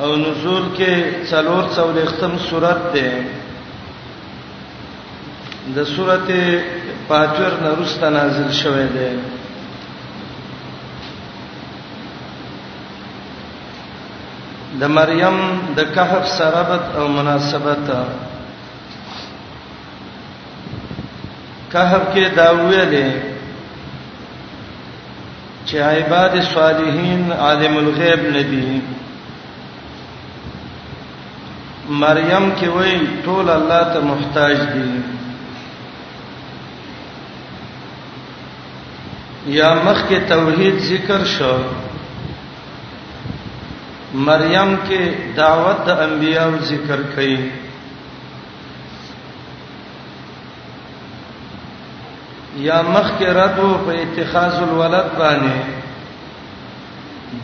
او نزول کې څلور څولختم سورته ده د سورته فاتر نرسته نازل شوه ده د مریم د کهف سرابت او مناسبت کهف کې دا ویلې چې عباد صالحین عالم الغیب ندی مریم کې وای ټول الله ته محتاج دي یا مخ کې توحید ذکر شو مریم کې دعوت د انبیانو ذکر کړي یا مخک رد و په اتخاذ الولد باندې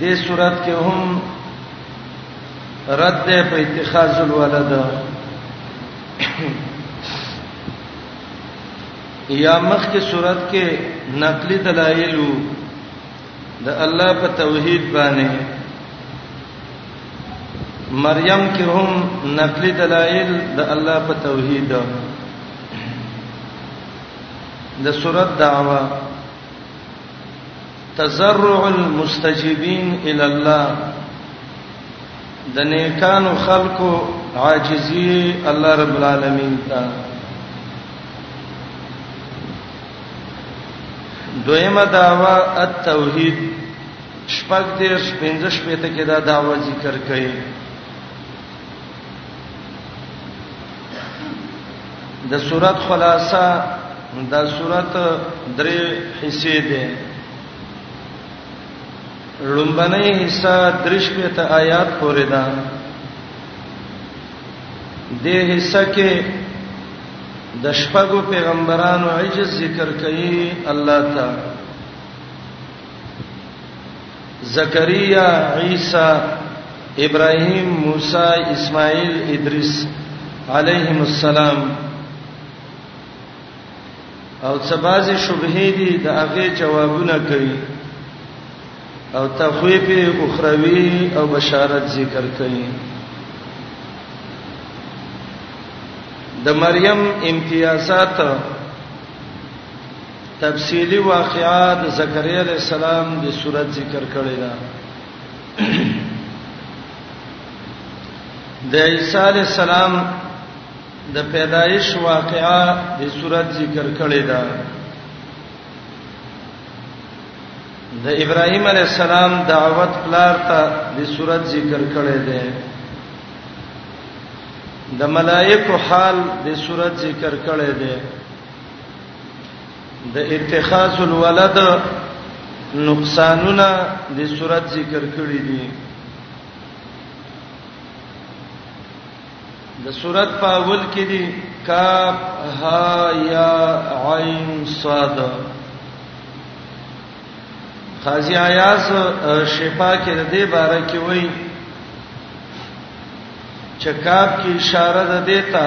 د صورت کې هم رد ده په اتخاذ الولد یا مخک صورت کې نقلی دلایل د الله په توحید باندې مریم کې هم نقلي دلایل د الله په توحید د سورۃ دعوا تزرع المستجیبین الی الله د نیکانو خلقو عاجزی الله رب العالمین ته دویمه دعوا التوحید شپږ دېرش پنځه شپېته کې دا دعوه ذکر کړي د صورت خلاصہ دا صورت درې حصے دي لومبنه حصہ درش په ته آیات پورې ده د حصہ کې د شپږو پیغمبرانو عجز ذکر کوي الله تعالی زکریا عیسی ابراهیم موسی اسماعیل ادریس علیهم السلام او سبازي شبهه دي د هغه جوابونه کوي او تخویف اخروی او بشارت ذکر کوي د مریم امتیازات تفصیلی واقعا د زکریا علی السلام د صورت ذکر کړی دا د عیسی علی السلام د پیدایش واقعا د صورت ذکر کړی دا د ابراهیم علی السلام دعوت پلار ته د صورت ذکر کړی دی د ملائکه حال د صورت ذکر کړی دی د اتخاذ الولد نقصانونه د صورت ذکر کړی دي د صورت په اول کې دي کاف ها یا عین صاد قاضی عیاض شفا کې د دې باره کې وایي چې کاف کې اشاره ده دیتا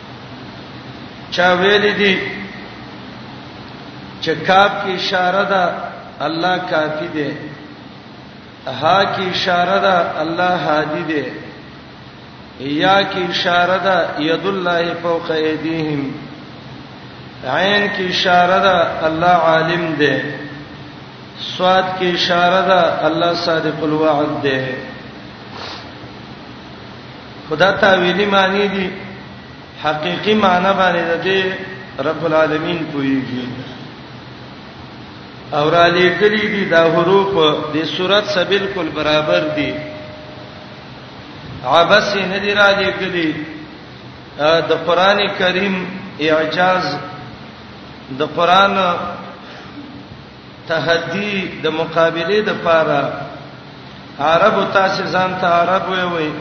چا ویل دي چې کاف کې اشاره ده الله کافی دی ها کې اشاره ده الله هادي دی یا کې اشاره ده ید الله فوق ایدیهم عین کې اشاره ده الله عالم دی سواد کې اشاره ده الله صادق الوعد دی خدا تعویلی معنی دي حقيقي معنی باندې د دې رب العالمین کویږي اور علی کلی دي دا حروف د صورت سره بالکل برابر دي عبس نه دی را دي کلی د قران کریم اعجاز د قران تحدي د مقابله د پاره عرب تاسو ځان ته عرب وي وي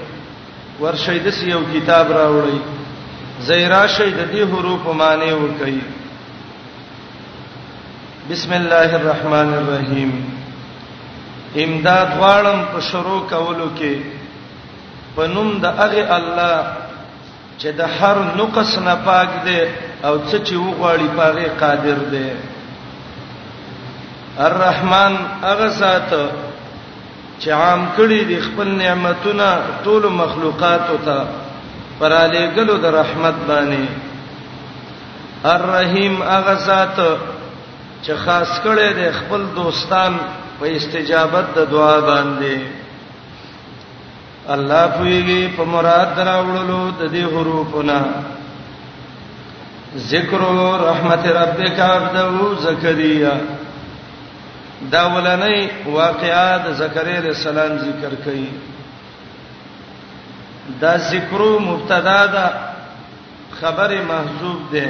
ورشي د یو کتاب راوړي زیرا شي د دې حروف معنی وکي بسم الله الرحمن الرحیم امداد غواړم په شروع کولو کې په نوم د هغه الله چې د هر نقص نه پاک دی او څه چې وغواړي پاغه قادر دی الرحمن هغه ذات چې عام کړی دی خپل نعمتونه ټول مخلوقات ته پر علی ګلو د رحمت باندې الرحیم هغه ذات چې خاص کړی دی خپل دوستان په استجابت د دعا باندې الله پویږي په مراد دراوړلو د دې حروفونه ذکر رحمت ربک عبده زکریا دا ولنې واقعا د زکریا علیہ السلام ذکر کړي دا ذکر مبتدا ده خبر محذوب ده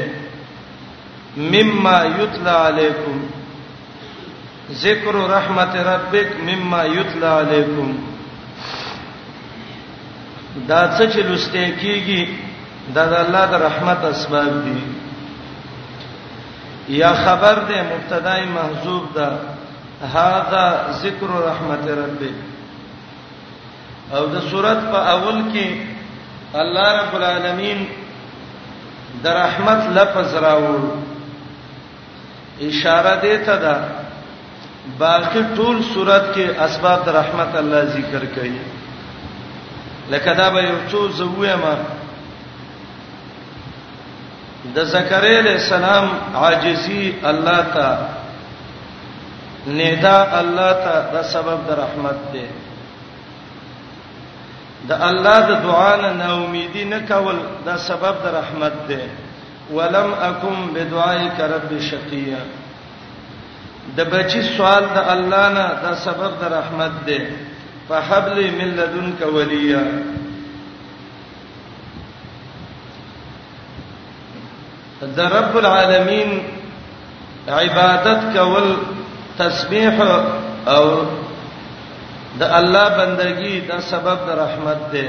مما یتلا علیکم ذکر رحمت ربک مما یتلا علیکم دا څه چې لسته کیږي دا د الله د رحمت اسباب دي یا خبر ده مبتدا محذوب ده هاذا ذکر رحمت ربک او د صورت په اول کې الله رب العالمین د رحمت لفظ راوړ اشاره دې ته ده باقی ټول صورت کې اسباب د رحمت الله ذکر کړي لکه دا به یو څو زوې ما د زکریا علیہ السلام عاجزی الله تا ندا الله تا دا سبب د رحمت دی د الله د دعا نه امیدی نه کول دا سبب د رحمت دی ولم اکم بدعائک رب شقیا د بچی سوال د الله نه دا سبب د رحمت دی فحب لی من لدنک ولیا د رب العالمین عبادت کول تسبیح او د الله بندگی دا سبب د رحمت دی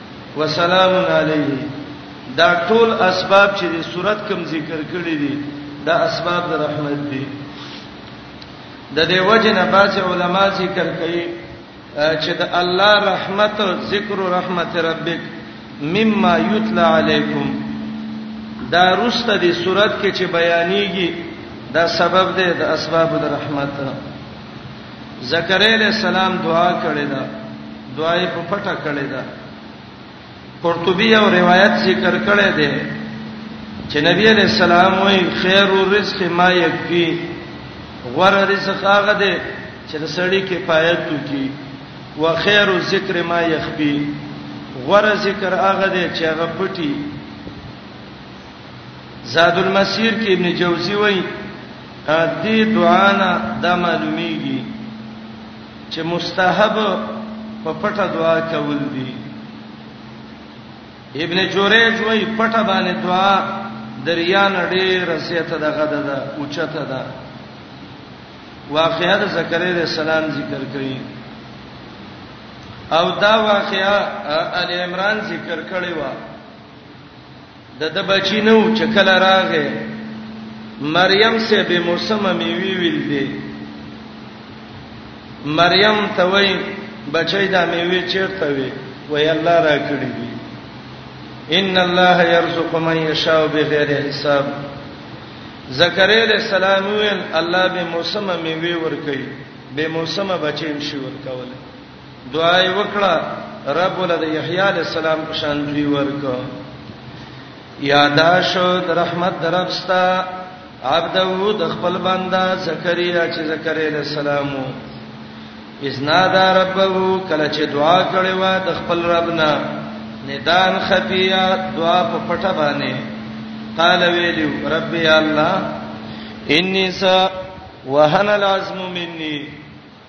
وسلام علیه دا ټول اسباب چې د صورت کم ذکر کړی دي دا اسباب د رحمت دي د دې وجه نه باز علما ذکر کوي چې د الله رحمت ذکر رحمت ربک مما یتلا علیکم دا رسته دي صورت کې چې بیانېږي دا سبب دی د اسباب د رحمت زکریا علیه السلام دعا کړې ده دعا یې په پټه کړې ده قرطبی او روایت ذکر کړی دی چې نبی علیہ السلام وی خیر الرزق ما یکفی غره رزق هغه دی چې د سړی کې پایت وکي و خیر الذکر ما یخفی غره ذکر هغه دی چې هغه پټي زاد المسیر کې ابن جوزی وایي دې دعا نه دا معلومیږي چې مستحب په پټه دعا کول دي ابن جوریج وایي پټه باندې دعا دریان ډېر سیته دغه ده ده اوچته ده واقعا د زکریا علیہ السلام ذکر کړي او دا واقعا ال عمران ذکر کړي وا د د بچی نو چې کله راغې مریم سه به موسمه میوي ویل دي مریم ته وای بچی دا میوي چیرته وي وای الله را کړی دي ان الله يرزق من يشاء بغیر حساب زکریا علیہ السلام ویل الله به موسمه میوي ور کوي به موسمه بچی هم شي ور کوله دعا یې وکړه رب ول د یحیی علی السلام په شان دی ورکو یاداش د رحمت دربستا عبدو د خپل بندا زکریا چې زکریا علی السلام اذنا دا ربو کله چې دعا کړې و د خپل ربنا ندان خفیا دعا په پټه باندې قال ویلو رب یا الله انی سا وهن العزم مني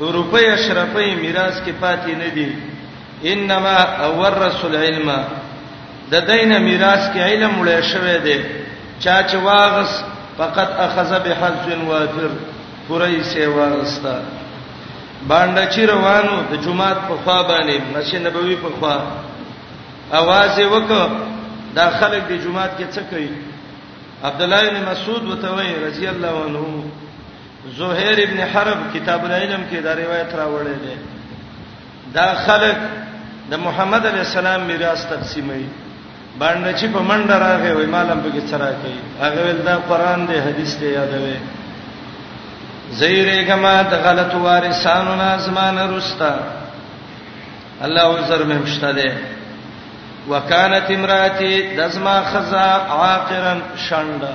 روپۍ اشرفۍ میراث کې پاتې نه دي انما ورث العلم د دینه میراث کې علم وړې شوی دی چا چې واغس فقط اخذ بحظ وافر پوری سي واغستا باندې چې روانو د جمعات په خوا باندې مسجد نبوي په خوا اواز وکړ دا خلک د جمعات کې څه کوي عبد الله بن مسعود وتوي رضی الله عنه زهیر ابن حرب کتاب العلم کې دا روایت راوړی دی دا خلک د محمد علی السلام میراث تقسیموي باندې چې په منډه راغی وای مالم به کې سره کوي هغه ول دا قران دی حدیث دی یادوي زیره کما د غلط وارثانو نه زمانه رستا الله عزر مې مشته ده وکانت امراتی دزما خزا عاقرا شاندا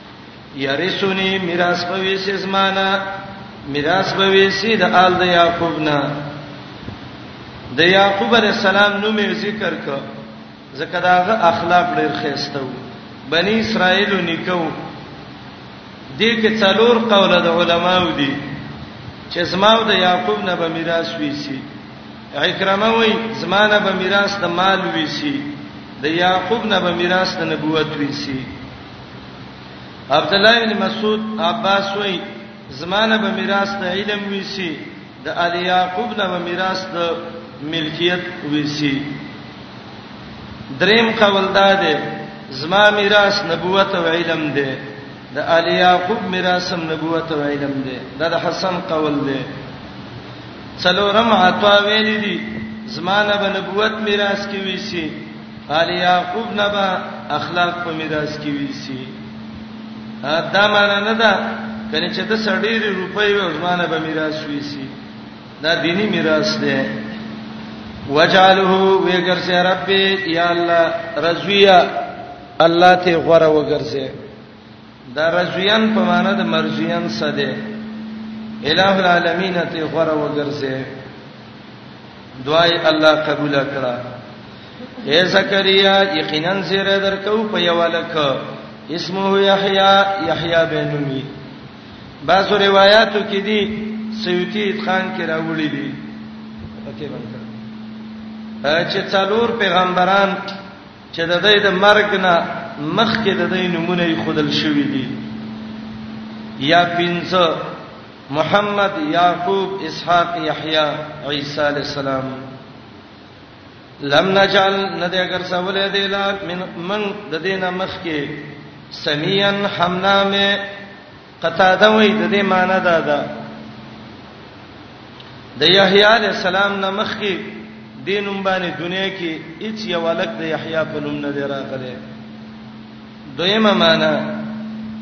یارسونی میراث به وی سي زمانہ میراث به وی سي د آل د یعقوب نه د یعقوب علی السلام نوم ذکر ک زکه داغه اخلاق ډیر خسته وو بنی اسرائیل نکو دې کې څلور قوله د علماو دي چې زماو د یعقوب نه به میراث وی سي اکرامه وای زمانه به میراث د مال وی سي د یعقوب نه به میراث د نبوت وی سي عبد الله بن مسعود عباس وای زمانه به میراث د علم ویسی د علی یعقوب نه به میراث د ملکیت ویسی دریم قول دا ده زما میراث نبوت او علم ده د علی یعقوب میراث هم نبوت او علم ده دا د حسن قول ده څلورم عطا ویل دي زمانه به نبوت میراث کې ویسی آل یعقوب نه به اخلاق په میراث کې ویسي دا معنی نه ده کنه چې د سړيري روپۍ او ځمانه به میراث ویسي دا دینی میراث دی وجعله وګرځه رب یا الله رضویا الله ته غره وګرځه دا رزویان په معنا د مرزیان سده الہ العالمین ته غره وګرځي دعای الله قبول کړه اے زکریا یقینا زیره درکو په یوالک اسمه یحیی یحیی بنمی بعض روایتو کې دي سیوتی خان کې راوړي دي پکې باندې چې څلور پیغمبران چې د دوی د مرګ نه مخکې د دوی نمونه یې خودل شوې دي یا پنځه محمد یعقوب اسحاق یحیی عیسی علی السلام لم نجعل ندی اگر سوالې دی لا من من د دینه مخکې سمیان حمنامه قتاده وای د دې معنی دا ده د یحیی علی السلام نه مخکې دینوم باندې دنیا کې هیڅ یو الک د یحیی په نوم نه دی راغلی دویمه معنی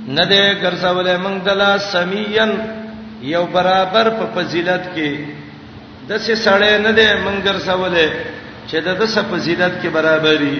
نه دی ګرځولې موږ دلا سمیان یو برابر په فضیلت کې د څه سړی نه دی موږ ګرځولې چې د دسه فضیلت کې برابرۍ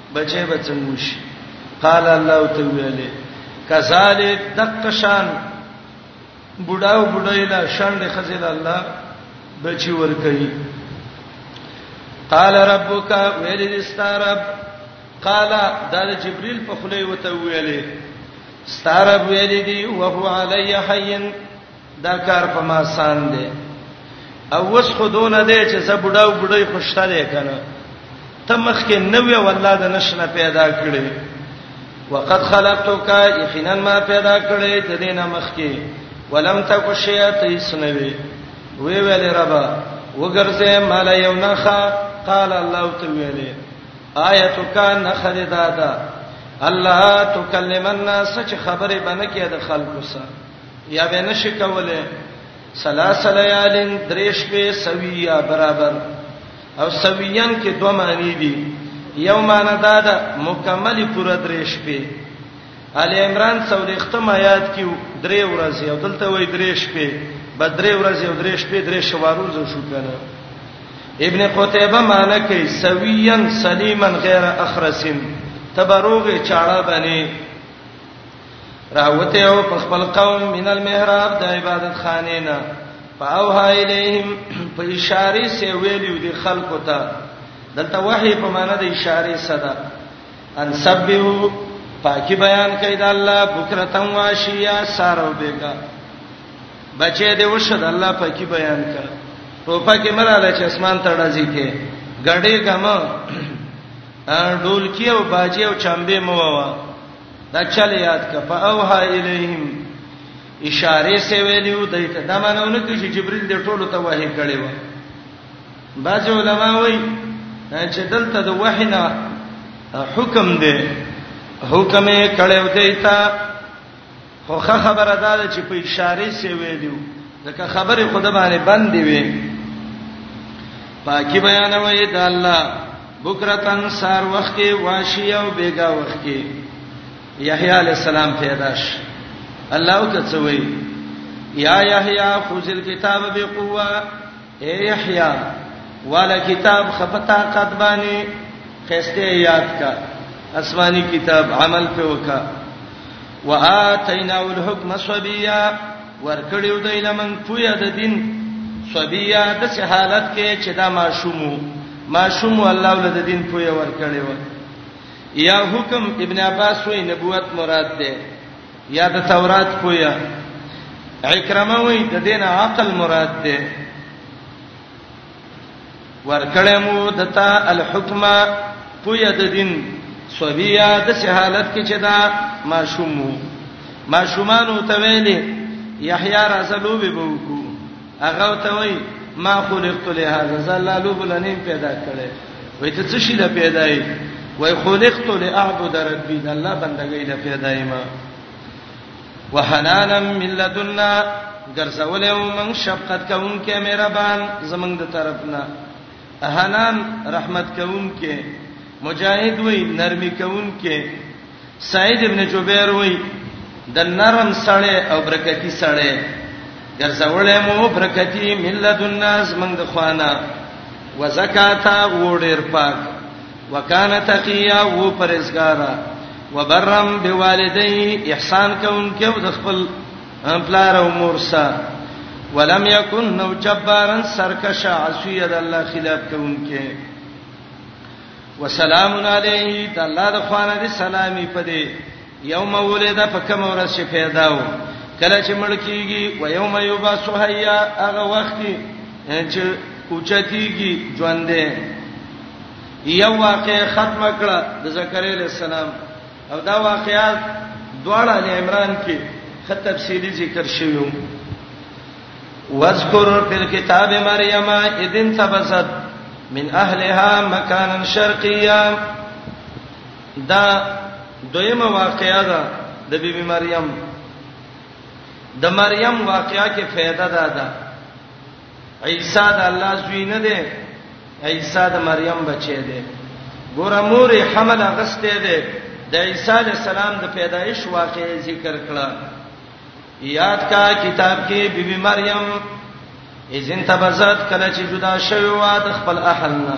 بچي به څنګه شي قال الله تعالی کذالک دقشان بډاو بډایلا شان د خزل الله بچي ور کوي قال ربک ویل استرب قال دا جبريل په خله وته ویلې استرب ویلې دی او هو علی حین دا کار په ما سان دی او وس خودونه دی چې زه بډا او بډای خوشته دی کنه ته مخ کې نوې والله د نشنه پیدا کړې وقد خلقتک یقینا ما پیدا کړې د دینه مخ کې ولم تک شیات اسنوي وی ویل ربا وګرځه مال یو نخا قال الله تعالی آیتک نخد دادا الله تکلم الناس چې خبره بنه کې د خلکو سره یا به نشي کوله ثلاث ليال دريش په سويه برابر او سويان کې دوه معنی دي یو معنی دا ده مکمل پوره دريش په ال عمران څولېختم آیات کې درې ورځې او دلته وای درې شپې بدرې ورځې او درې شپې درې شوارو زو شو کنه ابن قتيبه معنی کوي سويا سليما غير اخرسن تبروغه چاړه باندې راوته او په خپل قوم من المحراب د عبادت خانه نه فاوها الیهم په اشاره سی ویلو دي خلکو ته دلته وحی په معنا د اشاره صدا ان سبحو پاکي بیان کړي د الله بکرتم واشیا سارو بیگا بچې دې وشد الله پاکي بیان کړه ټوپه کې مراله چې اسمان ته راځي کې غړې غم ډولکی او باجی او چمبه مو ووا دا چل یاد ک فاوها الیهم اشاره سی ویلو دای ته دا معنی نه کوي چې جبرئیل د ټولو ته وحی کړي و بعض علما وایي چې دلته د وحی نه حکم دی حکم یې کړي و دی ته خو خبره ده چې په اشاره سی ویلو ځکه خبره خود باندې بندې وي پاکي بیانوي د الله بکرتن سار وخت کې واشي او بیګا وخت کې یحیی علی السلام پیدا شي الله او ته څوي یا یحیی خذل کتاب بقوه اے یحیی والا کتاب خپتا قدبانی خسته یاد کا اسماني کتاب عمل په وکا واتینا الحکم صبیا ورکړیو د علم پویا د دین صبیا د حالت کې چې دا ماشومو ماشوم الله ول د دین پوی ور کړی و یا حکم ابن عباس وی نبوت مراد ده یا د تورات پویا اکرمه وی د دین عقل مراد ده ور کړی مو دتا الحکمه پویا د دین سوبیا د سهالت کې چې دا ماشوم ماشومان ته ویلې یحیی رسولو به وکړو هغه ته وای ما خلقت لهذا زلا لوب لنیم پیدا کړي وای ته څه شي لا پیدا یې وای خلقت لاعبد ربي د الله بندګۍ لا پیدا یې ما وحنانا من لدنا ګرځولې او من شفقت کوونکې مهربان زمنګ د طرفنا حنان، رحمت کوونکی، مجاهد وایي، نرمي کوونکی، سعید ابن جبیر وایي، د نرم سړی او برکتي سړی ګرځولې مو برکتي ملت الناس من د خوانه وزکاتا وړر پاک وکانه تقیا و پرزګارا وبرم بوالدی احسان کوونکی او د خپل هم پلار او مور سره ولم یکن نو جبارن سرکش عصی د الله خلاف کوونکې وسلام علیه د الله د خوانه دي سلامي پدې یوم ولید په کوم ورځ چې پیدا و کله چې مړ کیږي و یوم یبعث حیا هغه وخت چې اوچتیږي ژوندې یو واقع ختم کړه د زکریا علی السلام او دا واقعات دواړه ال عمران کې خه تفصیلی ذکر شویو واذکر فی الكتاب مریم اذن تبست من اهلها مکانا شرقیا دا دویمه واقعا ده د بیبي مریم د مریم واقعا کې فائدہ ده دا عیسی د الله زوی نه دی عیسی د مریم بچی دی ګور مور حمل غسته دی د عیسی علی السلام د پیدایش واقعې ذکر کړه یاد کا کتاب کې بیبي مریم اذن تبزت کله چې جدا شوی و د خپل اهل نه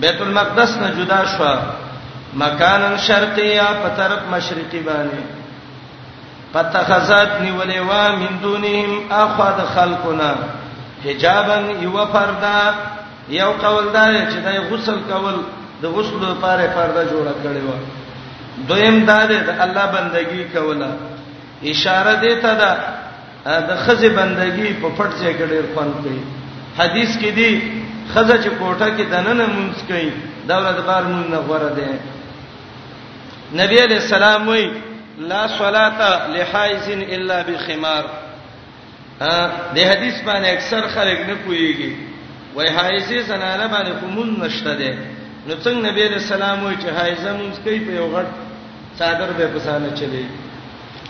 بیت المقدس نه جدا شو مکانن شرقیه په طرف مشرقي باندې فتخذات نیولې وا من دونهم اخذ خلقنا حجابا یو پردا یو قول دا چې دای غسل کول د غسل لپاره پرده جوړ کړی و دویم دا دی د الله بندگی کوله اشاره دی ته دا د خزه بندگی په پټ ځای کې ډیر خوان کوي حدیث کې دی خزه چې کوټه کې دننه مونږ کوي دا ورځ بار مونږ نه غوړه ده نبی علیہ السلام وی لا صلات لحائز الا بخمار د حدیث باندې اکثر خلک نه پوهیږي وای حایزه زنانه باندې کومون نشته ده نو څنګه نبی علیہ السلام وی چې حایزه مونږ کوي په یو غټ صادر به پسانه چلی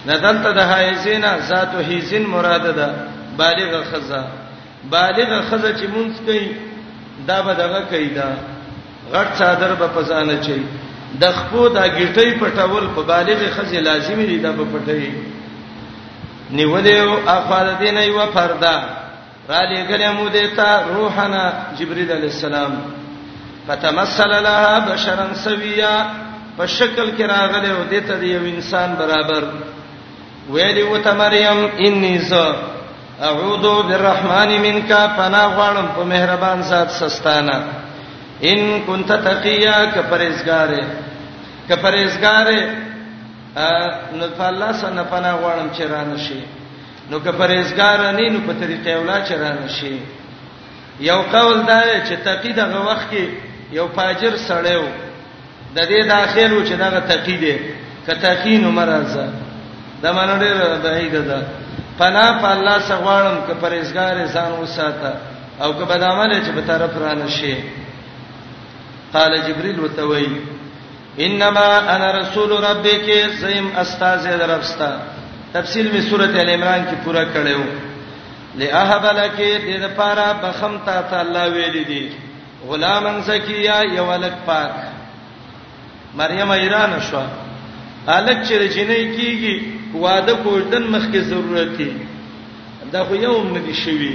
ندلته د حایزینا ذات هیزن مراد ده بالغ خزا بالغه خزه چې مونږ کوي دا به دغه کوي دا غټ صادر به پزانه چي د خپو دا ګټي پټول په بالغه خزه لازمي دي دا په پټي نیولې او افاد دین ایو فردا را لګلې مو دیتا روحنا جبرئیل علی السلام فتمثل لها بشرا سویا په شکل کې راغله او دته دی یو انسان برابر ویلی وته مریم انی ز اعوذ بالرحمن منک پنا غواړم په مهربان ذات سستانه ان كنت تقیا ک پرېزګاره ک پرېزګاره نو په الله سره پنا غواړم چې را نشي نو ک پرېزګار نه نو په طریقې ولا چې را نشي یو قول دا چې تقی دغه وخت کې یو فاجر سړیو د دې داخل و چې دغه تقی دی که تقی نو مرزه د معنی ډېر بعید ده پنا په الله سغوانم که پرېزګار انسان وساته او که بدامل چې په طرف را نشي قال جبريل وتوي انما انا رسول ربك زم استاذ دربستا تفصیل می سورته ال عمران کې پورا کړو لاهب لك دې لپاره بخم تا ته الله ویل دي غلامن زکیه یو الک پاک مریم ایران شو الک چې جنې کیږي واده کول دن مخکې ضرورت دی دا خو یو نه دی شوی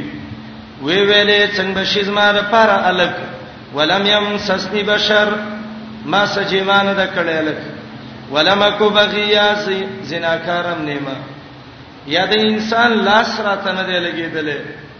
وی ویلې څنګه شي زما لپاره الک ولم يمسسني بشر ما سجیمان د کړه الک ولم کو بغیا زناکارم نیمه یا د انسان لاس راته نه دی لګیدلې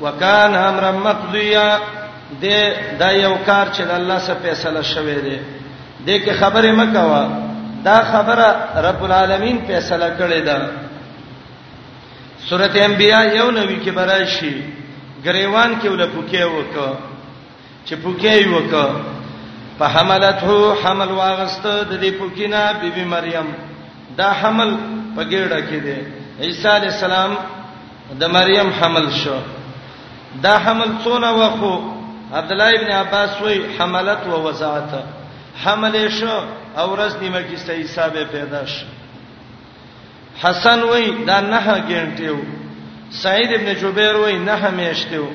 وکان امر مقضیا د دا یو کار چې د الله سره فیصله شوه دی د کې خبره مکوا دا خبره رب العالمین فیصله کړې ده سورته انبیاء یو نوی کې برای شي غریوان کې ول پوکې وک چې پوکې وک په حملته حمل واغست د دې پوکینا بیبي مریم دا حمل په ګډه کې دی عیسی علی السلام د مریم حمل شو دا حمل څونه وخو عبد الله ابن عباس وی حملت و وزعت حمل شو او ورځ نیمه کې صحیح حساب پیدا شو حسن وی دا نه غنټیو سعید ابن جبیر وی نه همیشتیو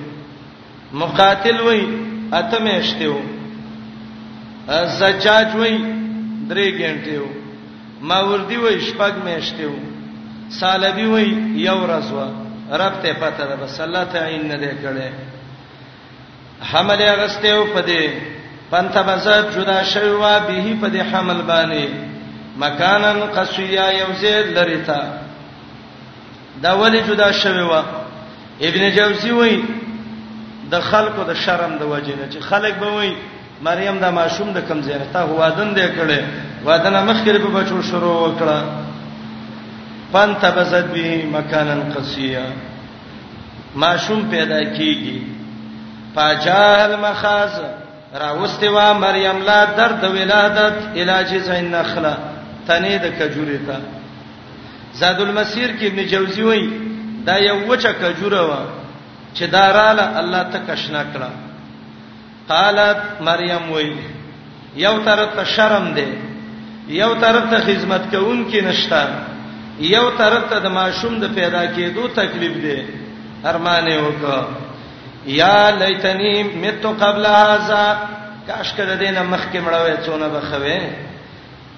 مقاتل وای اته میاشتې و زجاج وای درې غنټې و ماوردی وای شپږ میاشتې و سالبی وای یو ورځ و رب ته پته ده بس الله تعین نه دی کړي حمل اغسته او پدې پنت بزاد جدا شوی و به پدې حمل باندې مکانن قصیا یوزه لریتا دا ولی جدا شوی و ابن جوزی وای د خلکو د شرم د وجې نه چې خلک به وای مریم دا ماشوم د کم زینه ته وادن دی کړي وادن مخکره په بچو شروع وکړه پن تبزد به مکانن قصیه ماشوم پیدا کیږي پاجال مخاز راوستي وا مریم لا درد ولادت علاج زین نخله تنه د کجوري ته زاد المسیر کې ابن جوزی وایي دا یو وچه کجوره و چې دا رااله الله ته کښنا کړه قالت مریم وایي یو طرف ته شرم دی یو طرف ته خدمت کوونکی نشتا یو طرف ته د ماشوم د پیدا کېدو تکلیف دی ارمان یې وکړه یا لیتنی مت قبل هذا کاش کړه دینه مخکې مړوي څونه بخوي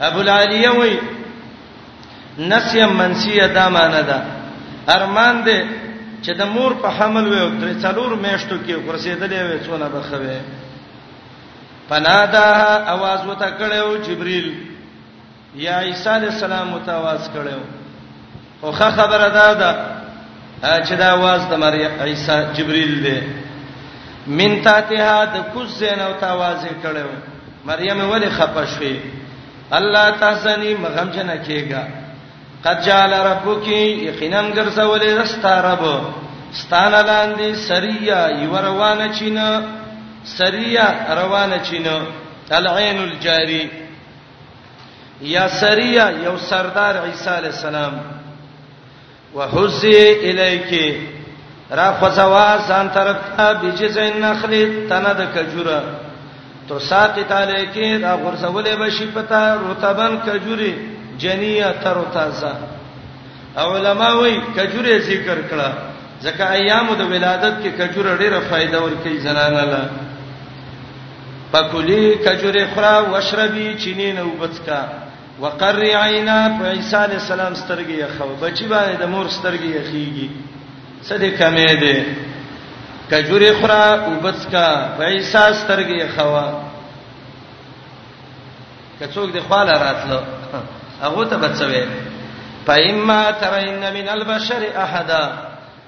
ابو العالیه وای نسیا منسیه دا معنی ده ارمان دې چې د مور په حمل وې او درې څلور میاشتو کې ورسېدلې وې څونه بخوي پنادا आवाज وته کړو جبريل یا عیسی علی السلام متواز کړو خو ښه خبره ده دا چې دا واز د مریم عیسی جبرئیل دی من تاتها د کوزین او تاوازه کړو مریم ولې خپه شوې الله تاسنی مغم جن کېګا قد جعل ربک یقینا ګرځولې رستا رب ستانه لاندې سریا یو روانه چینه سریا روانه چینه العين الجاری یا سریه یو سردار عیسی علی السلام وحزی الیکی را خزوا ځان طرف ته بجز النخل تنه د کجوره تو ساقط علیکی دا غرزولې بشی پتا رطبن کجوري جنیه تر تازه علماء وی کجوره ذکر کړه ځکه ایامو د ولادت کې کجوره ډیره فائدہ ورکړي زنانه له پکولی کجوره خورا وشربی چینه نو بچکا وقر عینا په عیسی علی السلام سترګې یخو بچی باندې د مور سترګې یخیږي سده کمې ده کجوره خورا او بچکا په عیسی سترګې یخوا کڅوګ د خواله راتلو هغه ته بچوي پایما ترین من البشر احدا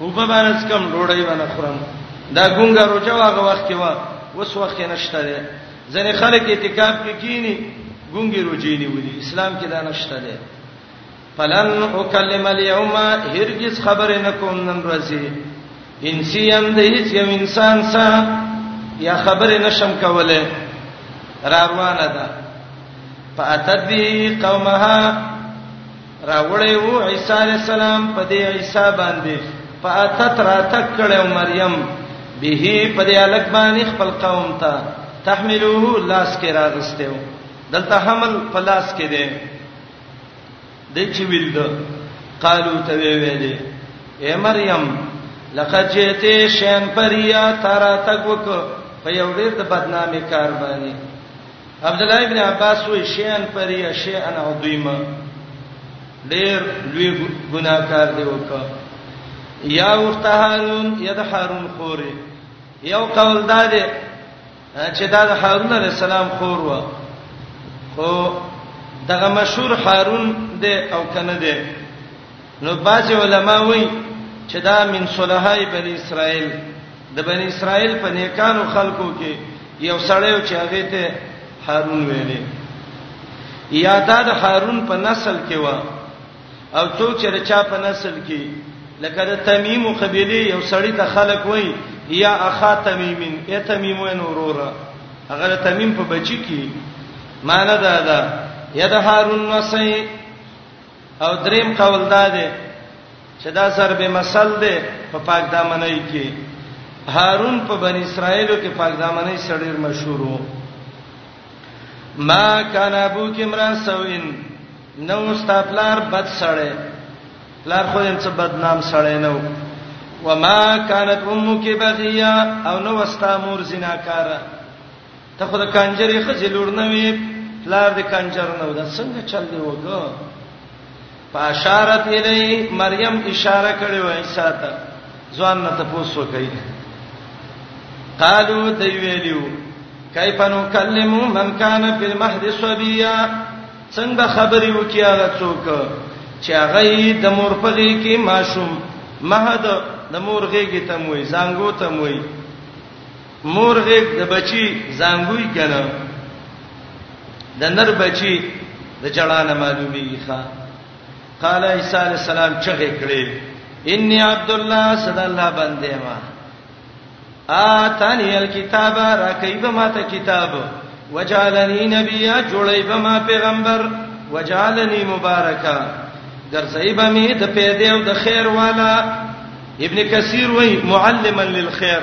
او په باندې کم ډوړی باندې خورم دا ګونګه روزه واغه وخت کې وا اوس وخت نشته ده ځنې خلک اعتکاف کې کینی ګونګي روزي نیولې اسلام کې دا نشته ده فلن اکلم اليوم هرگز خبر نکوم نن ورځې انسیان د هیڅ یو انسان سره یا خبر نشم کوله را روانه ده فاتدی قومها راوړی وو عیسی علی السلام په دې عیسی باندې فاتت راتک کړو مریم به په دې الک باندې خپل قوم ته تحملوه لاس کې راغستیو دلته حمل په لاس کې دی د چې ویل ده قالو ته ویلې اے مریم لقد جئتي شین پریا ترا تک وک په یو ډیر د بدنامي کار باندې عبدالله ابن عباس وی شیان پری شیان عظیما ډیر لوی ګناکار دی وکړه یا وخت هارون یا د هارون خوري یو قول دا دی چې دا د هارون علی السلام خور و خو دغه مشهور هارون دی او کنه دی نو بعض علما وایي چې دا من صلحای بنی اسرائیل د بنی اسرائیل په نیکانو خلکو کې یو سړی چې هغه ته هارون ویلې یا دا د هارون په نسل کې و او څوک چې رچا په نسل کې لکه د تمیم او قبيله یو سړی ته خلک وای یا اخا تمیمین ای تمیمون وروره هغه د تمیم په بچی کې معنی دا ده یا د هارون نسای او دریم قول دا دی چې دا ضرب مثل دی په پاک دامنۍ کې هارون په بنی اسرائیلو کې پاک دامنۍ سړی مشهور وو ما کان ابو کمرا سوین نو استادلار بد سړی لار خو یې څه بدنام سړی نه و وما كانت امك بغيا او نو واستامور زناکاره ته خو د کنجرې خځې لور نه وې پلار د کنجر نه و دا څنګه چل دی وګه فاشارت الی مریم اشاره کړې و عیسی ته ځوان نه تاسو کوي قالو دی ویلو کیف نو کلمو من کان فی المهد صبیا څنګه خبرې وکي هغه څوک چې هغه د مور په غي کې ماشوم مهد د مور غي کې تموي زنګو تموي مور غیږ د بچی زنګوي کنه د نر بچی د جړانه معلومیږي ښا قال عیسی علی السلام چغه کړي انی عبد الله صد الله بنده ما اتانی الكتاب راکیب ما ته کتاب وجعلنی نبیا جوړی به ما پیغمبر وجعلنی مبارکا ګرځی به می د پیدې او د خیر والا ابن کثیر وای معلما للخير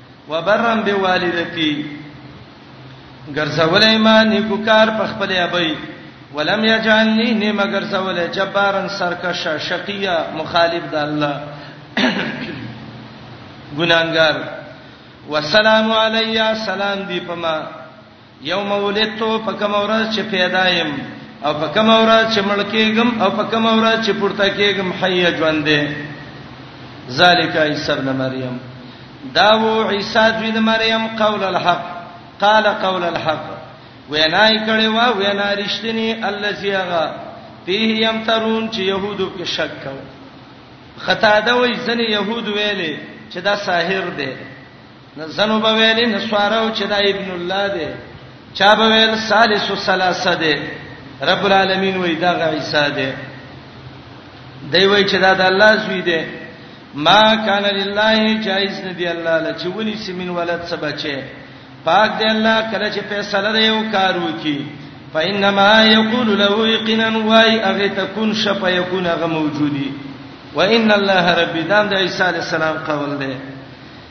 وبرم بوالدتی ګرځولې ما نیکو کار په خپل ابي ولم یجعلنی نیم ګرځولې جبارن سرکش شقیا مخالف د الله ګناګار وسلام علی سلام دی پما یوم ولدت په کوم ورځ چې پیدا یم او په کوم ورځ چې مړ کېږم او په کوم ورځ چې پورته کېږم حي ژوند دی ذالک عیسی ابن مریم دا و عیسی د مریم قول الحق قال قول الحق وینای کړي وا وینا رښتینی الذي هغه فيه يمترون چې يهودو کې شک کو خطا دا وای ځنې يهود ویلې چې دا ساحر دی نزنو به ویل نسوارو چې دا ابن الله دی چا به ویل ثالث ثلاثه دی رب العالمین وای دا عیسی دی دی وای چې دا د الله زوی دی ما کان لله جائز ندی الله لچونی سمین ولد سبچه پاک دی الله کله چې فیصله دی یو کار وکي فإنما يقول له يقينا واي اغه تكون شپ يكون غ موجودي وان الله ربي دام د عيسى عليه السلام قول ده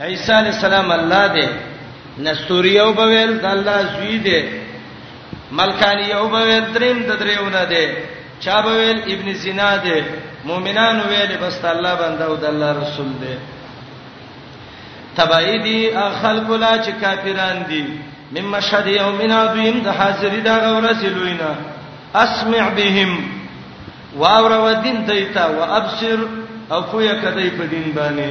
عیسی علی السلام الله دی نستوری او بویل د الله زوی دی ملکانی او بویل دریم د دریونه دی چا بویل ابن سینا دی مؤمنان ویل بس الله بنده او د الله رسول دی تبعی دی خلق لا چې کافران دی مم مشهد یومنا دویم د حاضری دا غورځې لوینا اسمع بهم واور ودین دیتا وابصر او کویا کدی په دین باندې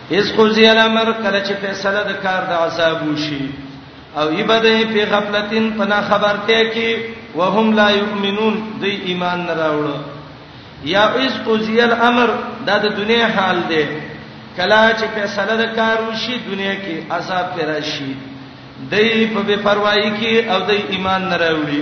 اس قضی الامر کله چې فیصله د کار د عذاب وشي او ایبده په غفلتین پنا خبرته کې وهم لا یؤمنون دوی ایمان نه راوړ یا اس قضی الامر دا د دنیا حال دی کله چې فیصله د کار وشي دنیا کې عذاب پر راشي دوی په بے پروايي کې او دوی ایمان نه راوړي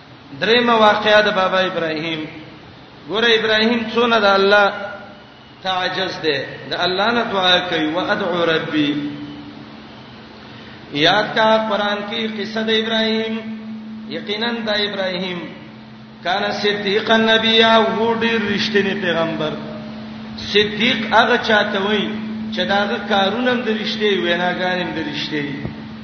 درېمه واقعا د بابا ابراهيم ګوره ابراهيم څونه د الله تعجز ده د الله نه دعا کوي وادعو ربي یاد کا قران کې قصه د ابراهيم یقینا د ابراهيم کان صدیق النبی او ډیر رښتینی پیغمبر صدیق هغه چاته وای چې داغه کارونه د رښتې ویناګانې د رښتې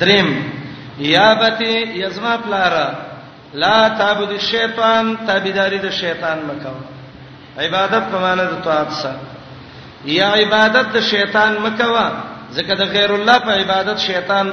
دریم یا بتی یزما پلارا لا تعبد الشیطان تابعداري د شیطان مکو عبادت په معنی د طاعت سره یا عبادت د شیطان مکو ځکه د غیر الله په عبادت شیطان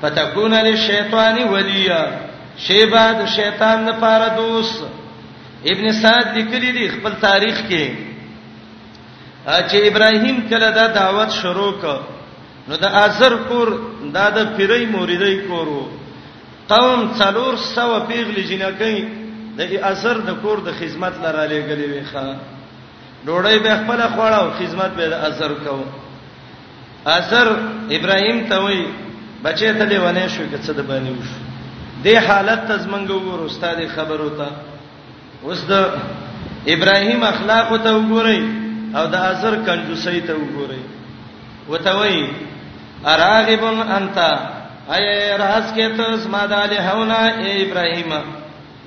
فتكون للشیطان ولیا شیبا د شیطان لپاره دوست ابن سعد لیکلی دی خپل تاریخ کې چې ابراهیم کله دا دعوت شروع کړ نو د ازر کور دا د پیرې مریدای کورو قوم څلور سو پیغلی جنکې د ازر د کور د خدمت لره لګلې ویخه ډوړې به خپل خوړاو خدمت به د ازر کوو اثر ابراهيم ته وای بچې ته دی ونه شو کې څه د باندې وشو دې حالت ته زمنګ وګور استاد خبرو ته اوس د ابراهيم اخلاق ته وګورئ او د اثر کنجوسۍ ته وګورئ وته وای اراغب انت اي راز کې ته زما د الهونه ای ابراهيم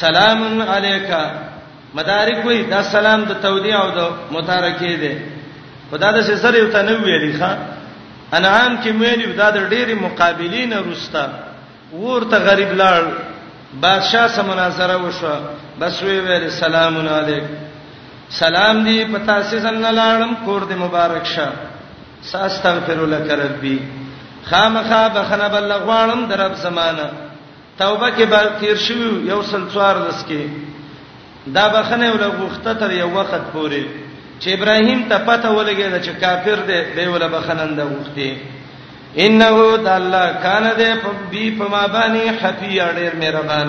سلام علیک مدارک وی دا سلام د تودیع او د متارکه دی خدا د سر یو تنو ویلی ښا انعام کې ویلی دا د ډېری مقابلین روستا ورته غریب لاړ بادشاہ سره مناظره وشو بس وی ویل سلام علیک سلام دی پتا سي زنه لاړم کور دی مبارک شه ساستغفر لك ربي خامخا بخنه بلغوالم درب زمانہ توبه کې به تیر شوی یو سل څوار لس کې دا بخنه ول غوښته تر یو وخت پورې چې ابراهیم ته پته ولګید چې کافر دی به ول بخننده غوښتي انه د الله کان دې په بي په ما باندې حفي اړیر مهربان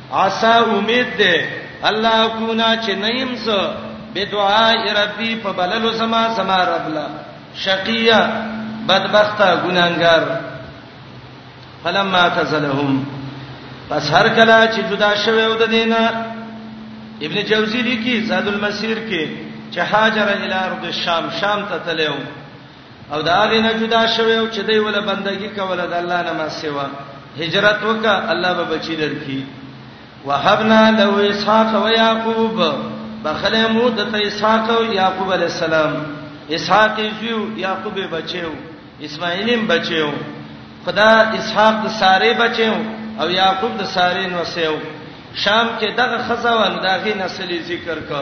عسا امید ده الله کونا چې نیم ز بدعاء ربي په بللو سما سما رب لا شقیا بدبخته ګناګار فلما تزلهم پس هر کله چې جدا شوه ود دینه ابن جوزی لیکي زاد المسیر کې چې هاجر الی ارض الشام شام ته تلو او دا غي نه جدا شوی او چې دی ول بندگی کوله د الله نه ما سیوا هجرت وکا الله به بچی درکې وهبنا له اسحاق و یاقوب بخله مو د اسحاق او یاقوب علی السلام اسحاق یو یاقوب بچیو اسماعیلیم بچیو خدا اسحاق د ساره بچیو او یاقوب د ساره نو سیو شام کې دغه خزوان داغي نسلی ذکر کا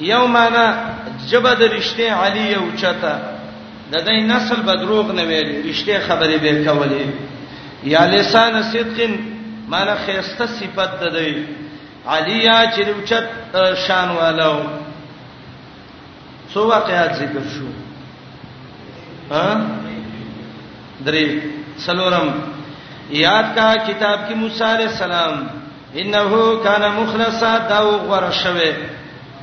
یو معنا جبه د رشته علی او چته د دې نسل به دروغ نه ویل رشته خبرې به کولې یا لسان صدق معنی خیسته صفت ده دی علیا چې اوچت شان والو څو واقعات ذکر شو ها درې څلورم یاد کا کتاب کې موسی عليه السلام انه کان مخلصا دا وغور شوه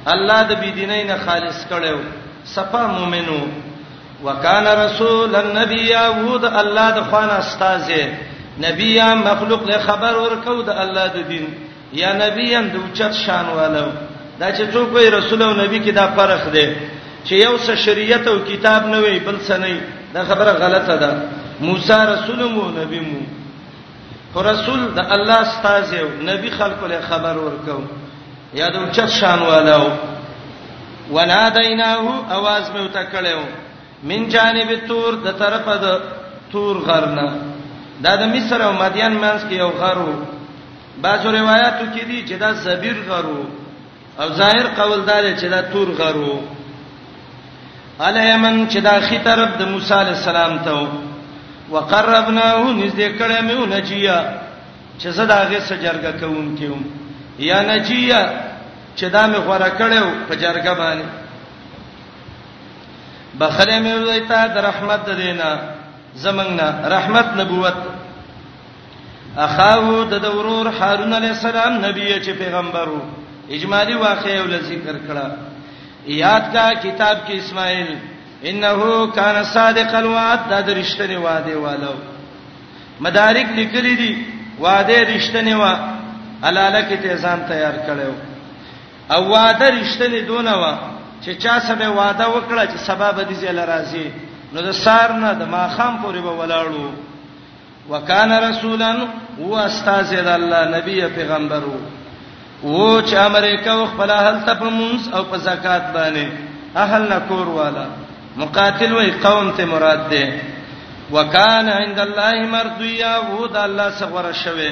الله د بی دینین خالص کړو صفا مؤمنو وکان رسول النبی یعود الله د خوان استاد نبی یا مخلوق له خبر ورکو د الله د دین یا نبی هم د اوچت شان والو دا چې څوک وي رسول او نبی کې دا فرق دی چې یو څه شریعت او کتاب نه وي بل څه نه دا خبره غلطه ده موسی رسول مو نبی مو رسول د الله استاد یو نبی خلکو له خبر ورکو یا د چت شان والو ونادیناه आवाज مې وته کړو من جانب تور د طرفه د تور غرنا دا د مصر او مدین منځ کې یو غرو بعضو روایتو کې دي چې دا زبیر غرو او ظاهر قول دار چې دا تور غرو الیمن چې دا خي طرف د موسی علی السلام ته وقربناه نږدې کړه مې ونجیا چې زدا هغه سجرګه کوم کیوم یا نجیا چې دا مې غوړه کړو په جرګه باندې بخله مې وځي ته د رحمت دینه زمنګ نه رحمت نبوت اخاو د دورور هارون علی السلام نبی چې پیغمبرو اجمالی واقعي ول ذکر کړه یاد کا کتاب کې اسماعیل انه کان صادق الوعد دا درشتنی وعده والو مدارک لیکلی دي وعده رښتنی و الاله کې ته ځان تیار کړو او وعده رښتنی دونه و چې چا سبه وعده وکړه چې سبب دې زل راځي نو د سار نه د ماخام پورې به ولاړو وکان رسولا هو استاذ الله نبی پیغمبر وو چې امریکا او خپل اهل ته په منس او په زکات باندې اهل نکور والا مقاتل وای قوم ته مراد ده وکان عند الله مرضیا وو د الله څخه ورشوه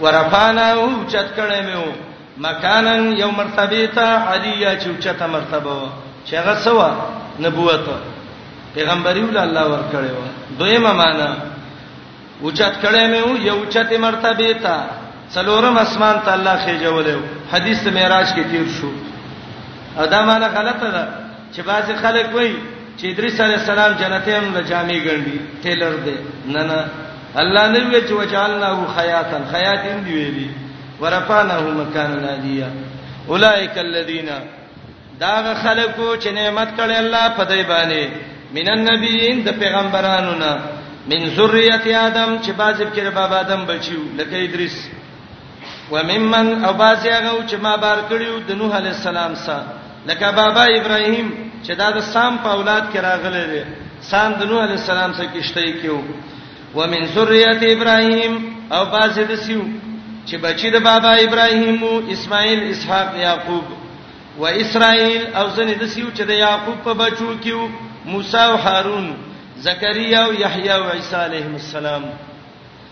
ورفانا او چت کړه میو مکانن یو مرتبه ته علیا چې چته مرتبه چې هغه سوا نبوت پیغمبري ول الله ور کړی و دویمه معنا او چت کړه میو یو چته مرتبه ته څلورم اسمان ته الله خېجولیو حدیث معراج کې تیر شو ادا معنا غلطه ده چې بعض خلک وایي چې ادریس علی السلام جنتیانو له جامې ګڼي ټیلر دی نه نه الله نه وی چې وجعلنا هو خیاتا خیات ان دی ویلي ورفعناه مکان العلیا اولئک الذین داغه خلکو چې نعمت کړي الله په دای باندې من النبیین د پیغمبرانو نه من ذریه آدم چې بازب کې باب آدم بچیو لکه ادریس وممن او باز هغه چې ما بار کړیو د نوح علی السلام سره لکه بابا ابراهیم چې دا د سام په اولاد کې راغلی دی سام د نوح علی السلام سره کیشته کیو ومن ذریه ابراهیم او باز د سیو چې بچی د بابا ابراهیم او اسماعیل اسحاق یاقوب و اسرائیل او زنه د سیو چې د یاقوب په بچو کیو موسی او هارون زکریا او یحیی او عیسی علیهم السلام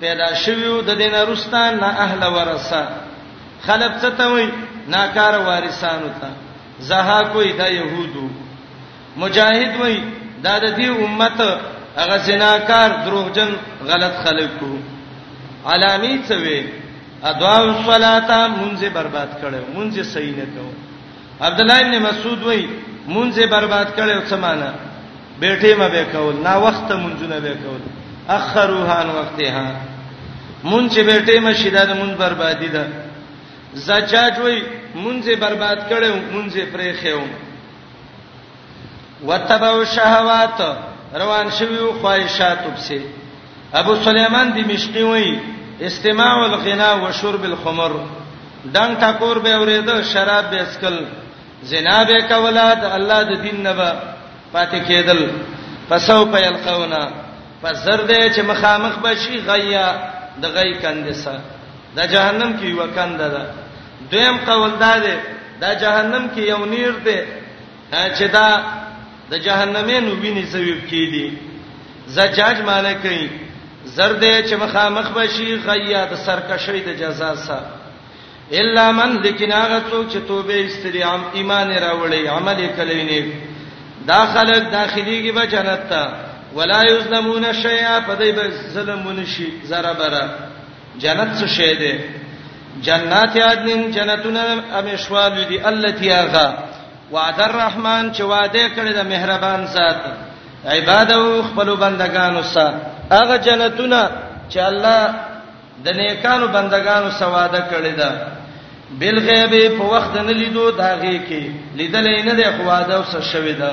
پیدا شویو د دین رستان نه اهل ورثه خلق څه ته وای ناکار وارثانو ته زها کوئی دا يهودو مجاهد وای دا د دې امت هغه زناکار دروغجن غلط خلقو علامی څه وی ادوا الصلاتا منځه برباد کړو منځه صحیح نه کوو عبد الله ابن مسعود وای مونږه برباد کړو څه معنا بیٹه ما به کول نا وخت مونږونه به کول اخروها ان وقتها مونږ چې بیٹه ما شیدا د مونږ بربادی ده زجاج وای مونږه برباد کړو مونږه پرې خېو وتبعوا الشهوات روان شویو خواهشات وبسه ابو سليمان دمشقي وای استماع الغنا وشرب الخمر دنګ ټکور به اورېده شراب به اسکل زنا به کولا د الله د دین نه به پاتې کېدل پسو په القونا فزر دې چې مخامخ بشي غیا د غی کندسه د جهنم کې یو کنده ده دویم قول دا ده د جهنم کې یو نیر ده چې دا د جهنمینو ویني سبب کیدی زجاج معنی کوي زرد چې مخامخ بشي غیا د سرکشی د جزا سره الا من لیکن هغه څوک چې توبه استری عام ایمان راوړي عمل کړي نه داخله داخليږي به جنت ته ولا یظلمون شیئا په دې به ظلم ونشي زره بره جنت څه شی دی جنات عدن جنتون امیشوال دی التي هغه وعد الرحمن چې وعده کړی د مهربان ذات عبادو خپل بندگانو سره هغه جنتونه چې الله د نیکانو بندگانو سواده کړی دا بل غیب په وخت نه لیدو داږي کې لیدلې نه دی خو واده وسه شوی دا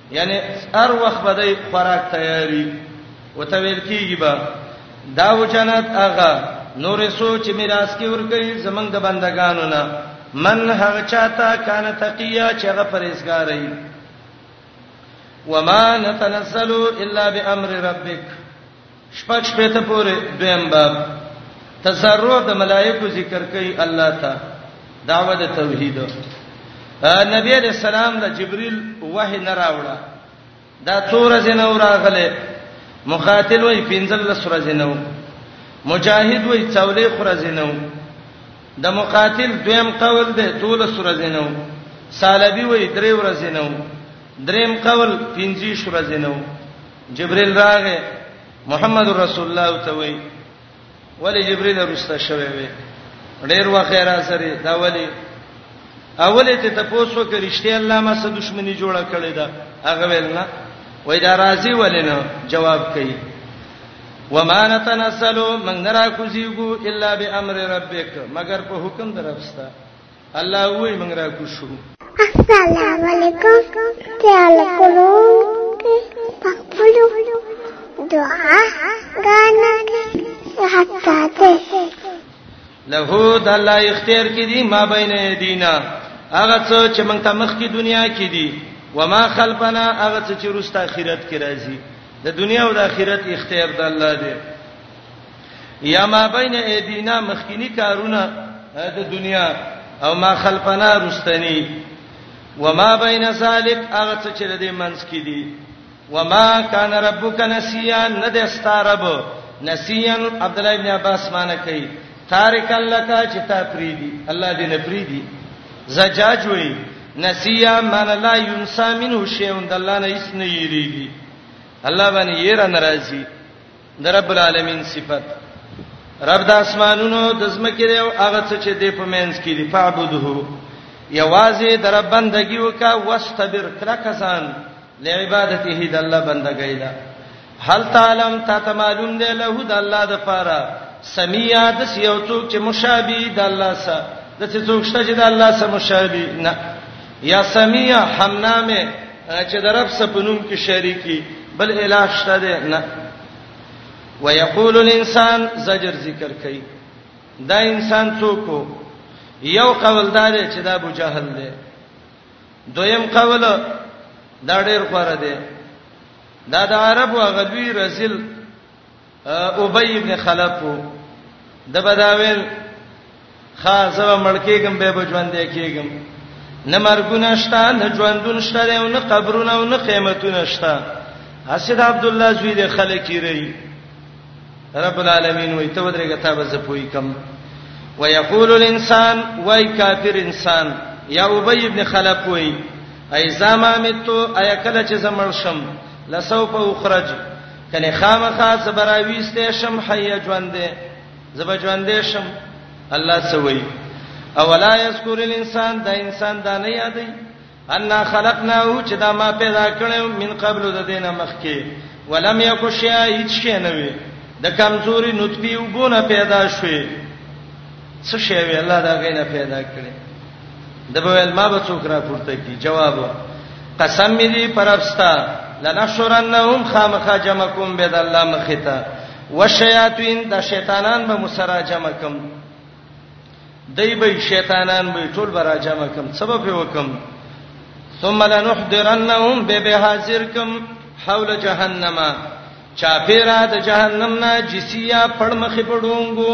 یعنی هر وخت به دی خوراک تیاری وتویل کیږي با دا و جنت هغه نور سوچ میراث کې ورګي زمنګ د بندگانو نه من هغه چاته کان تقیا چې هغه پرېزګاری وما نتنزل الا بامر ربک شپږ شپېته پورې دویم باب تزرع د ملائکو ذکر کوي الله ته دعوه د توحید نبی علیہ السلام له جبرئیل وحی نه راوړه دا تور زنه وراغله مخاتل وای پنځل لسره زنه مجاهد وای څولې خره زنه د مقاتل دویم قول دی دول سره زینو سالبی وای درې ورځې نو دریم قول پنځه شورځې نو جبريل راغه محمد رسول الله ته وی ولی جبريل رسته شوی وی ډیر وخیره سره دا ولی اوله ته تاسو کې رښتیا الله ما سره دښمنی جوړه کړې ده هغه ویل نه وای دا راضی ولنه جواب کوي وما نتنزل من نرا کوزیګو الا بامر ربک مگر په حکم درپستا الله وې موږ را کو شو السلام علیکم تعال کولو پخپلو دعا غانا حتا ته له د الله اختیار کې دي ما بین دینا هغه څه چې موږ ته مخ کې دنیا کې دي وما خلفنا هغه څه چې روسته اخرت کې راځي د دنیا او د اخرت اختیار د الله دی یا ما بین ایدینا مخکینی کارونه د دنیا او ما خلفنا رستنی وما بین ذلک هغه څه چې د منځ کې دي وما کان ربک نسیا نه د استرب نسیان عبد الله ابن عباس معنی کوي تارک الله کا چې تا پریدي الله دې نه پریدي زجاج وی نسیا من لا ينسى منه شيء د الله نه هیڅ نه یریږي الله باندې یې را ناراضي د رب العالمین صفت رب د اسمانونو د زمکې دی او هغه څه چې دی په مینس کې دی فعبده یوازې د رب بندگی وکا واستبر کلکسان لعبادته د الله بندګی دا هل تعلم تا ته معلوم دی له د الله د پاره سمیا د یو څوک چې مشابه د الله سره د څوک شته چې د الله سره مشابه نه یا سمیه همنامه چې د رب سپنوم کې شریکی بل الہ شته ده نه ويقول الانسان زجر ذکر کوي دا انسان څوک یو قول دا دی چې دا ابو جهل دی دویم قول دا ډېر غوړه دی دا د عربو غلوی رزل ابی ابن خلف د بداویل خاصه ملکیګم به بجوند کېګم نه مرګونه شته نه ژوندون شته او نه قبرونه او نه قیامتونه شته اسد عبد الله زوی د خلک یری رب العالمین وي ته ودرېګه تا به زپوي کم ويقول الانسان وای کافر انسان یا ابی ابن خلف وای ایزا ما متو ایا کله چې زمړ شم لسوف اخرج کنه خامخا زبراويسته شم حي ژوندې زب ژوندې شم الله سوي اولا یذکر الانسان دا انسان دا نه یادې ان خلقناه چې دا ما پیدا کړو من قبل د دینه مخکې ولم یکو شی هیڅ شی نه وي د کمزوري نطفه وګونه پیدا شوه څه شی وی الله دا غینه پیدا کړی د بویل ما به څوک را پورته کی جواب قسم می دی پرپستا لنحشرنهم خامخا جمع کوم بيد الله مخیتا وشیاطین د شیطانان به مسرا جمع کوم دای به شیطانان به ټول برا جمع کوم سبب یې وکم ثم لنحضرنهم به به حاضر کوم حول جهنم چا پیرا د جهنم نه جسیا پړمخې پړونګو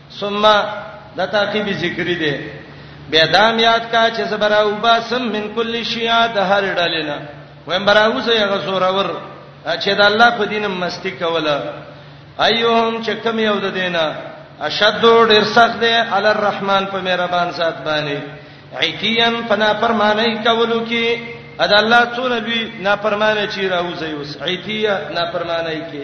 ثم دا تعقیب ذکری دی بیا دام یاد کا چې زبر او باسم من کل شیعه د هر ډلینا ویم براوس یې غزور ور چې د الله په دین مستی کوله ایوهم چې کم یو د دینه اشد ډیر سخت دی علی الرحمن په مهربان ذات باندې عتیان فنا فرمانی کولو کې ادا الله څو نبی نا فرمانه چی راوځي اوس عتیه نا فرمانه کې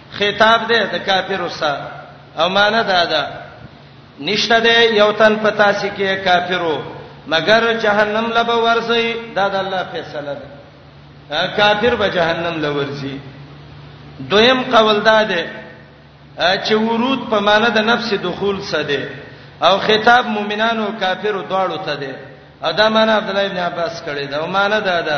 خطاب دی د کافر سره او معنی دا ده نشته دی یو تن پتا سي کې کافرو مگر جهنم لب ورځي دا د الله فیصله ده کافر به جهنم لورځي دویم قول دا ده چې ورود په معنی د نفس دخول څه ده او خطاب مؤمنانو کافرو دواړو ته ده ادا معنی عبد الله ابن عباس کړي دا معنی دا ده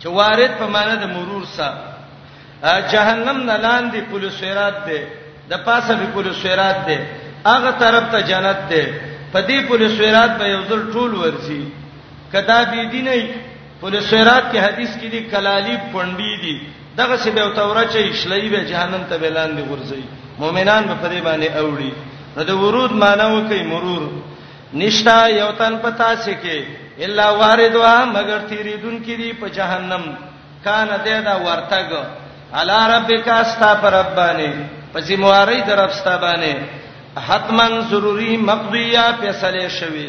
چې وارد په معنی د مرور سره جهنم نه لاندې پل سیرات دی د پاسه به پل سیرات دی هغه طرف ته جنت دی په دې پل سیرات به یو ځل ټول ورځي کدا بي دي نه پل سیرات کې حدیث کې دي کلالی پونډي دي دغه څه به تورا چې شلې به جهنم ته بلاندې ورځي مؤمنان به پرې باندې اوړي نو د ورود معنی وکي مرور نشتا یو تن پتا سي کې الا واردوا مگر تیریدون کې دی په جهنم کان دې دا ورتګ علی ربک استا پر ربانی په ذمہواری در افستا باندې حتمن ضروری مقضیه فیصله شوی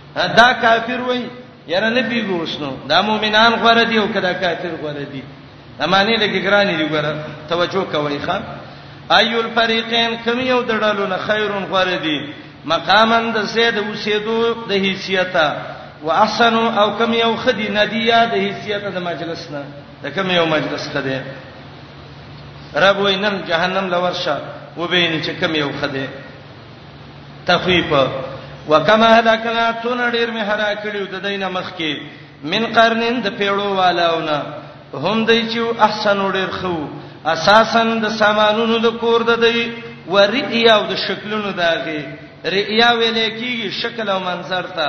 دا کافر وای یاره نه پیږو وسنو دا مؤمنان غره دی او کدا کافر غره دی امانی لګی ګرانی دی غره توجه کوي ښا ایو الفریقین کم یو دړالو نه خیرون غره دی مقامن د سید اوسېدو د حیثیتا واحسن او کم یو خدی ندیا د حیثیت د مجلس نه د کم یو مجلس خدی رب وینم جهنم لورشه وبیني چې کم یو خدی تخویف وکما هلاکنا تون ډیر می هرا کړیو د دینه مخ کې من قرنین د پیړو والاونه هم دی چې احسن ډیر خو اساسا د سامانونو د کور د دی وریا او د شکلونو داغه ریا ویل کیږي شکل او منظر ته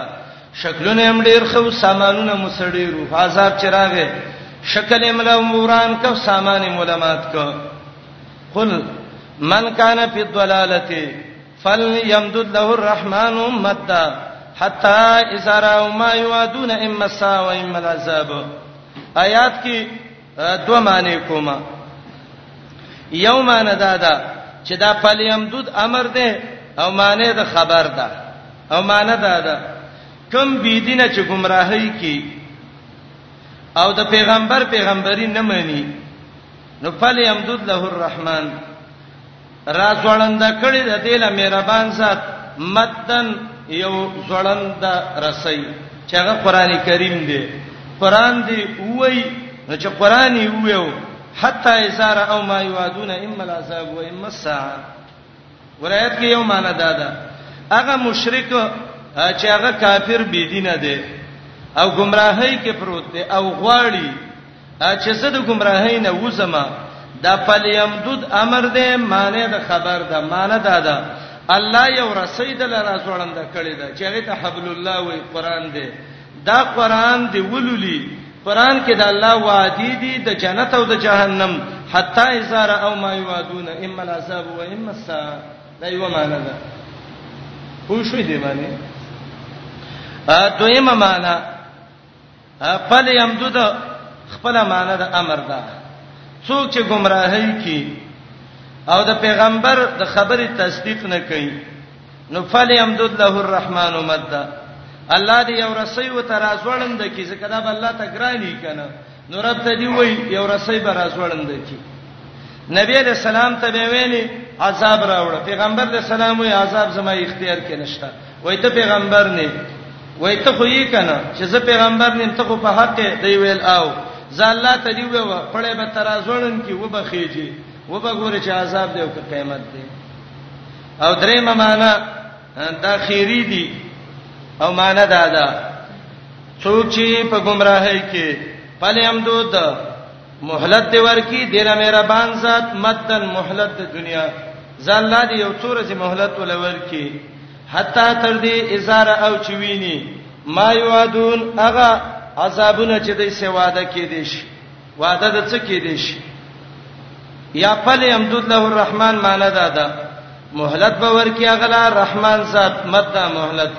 شکلونه هم ډیر خو سامانونه مسډیرو عذاب چراغه شکل ملو موران کو سامان ملامات کو قل من کان فی الضلاله فلیمدد له الرحمن مدا حتا اذا راو ما یوادون اما السا و اما العذاب آیات کې دوه معنی کومه یو معنی دا ده چې دا فلیمدد امر ده او معنی د خبر ده او معنی دا ده کم بی دینه چې گمراهی کی او د پیغمبر پیغمبري نه مانی نو فل یمدد له الرحمن را ځوړند کړي د دې له مهربان ذات مدن یو ځوړند رسي چې هغه قران کریم دی قران دی وای نو چې قران یې ویو حتا ازار او ما یوادون اما العذاب و اما الساعه ولایت کې یو معنی دا ده هغه مشرک چې هغه کافر بی دینه دی او گمراهی کې پروت دی او غواړي چې زه د گمراهۍ نه وځم دا فلیمدود امر دی معنی د خبر ده معنی دا ده الله یو رسید لرا ځوړند کړی دا چې هغه ته حبل الله وی قران دی دا قران دی ولولی قران کې د الله وادي دي د جنت او د جهنم حتا اذا او ما یوادون اما العذاب و اما الساعه دا یو معنی ده پوه شو دې باندې ا دویمه معنی فل یمدود خپل معنی د امر ده څوک چې گمراهی کی او د پیغمبر د خبرې تصدیق نه کوي نو فل یمدود له الرحمن مد الله دې یو رسي و ترازوړند کی ځکه دا الله ته ګرانی کنه نو رب ته دی وای یو رسي به رازوړند کی نبی علیہ السلام ته ویلي عذاب راوړ پیغمبر علیہ السلام وی عذاب زما اختیار کې نشته وای ته پیغمبر نه وای ته خو یې کنه چې زه پیغمبر نه ته خو په حق دی ویل او زه الله ته دی ویو پړې به ترازوړن کې وبخېږي وبګوره چې عذاب دی او که قیامت دی او درې معنا دا خیری دی او معنا دا ده څوک چې په گمراهۍ کې پلیم دود مهلت دی ورکی ډیر مهربان ذات مدن مهلت د دنیا زال دی یو څور چې مهلت ول ورکی حتا تر دې ازار او چوینی ما یوادون اغه عذابونه چې دې سه وعده کې دي شي وعده د څه کې دي شي یا فل یمدود له الرحمن معنا دا ده مهلت به ورکی اغلا رحمان ذات مدد مهلت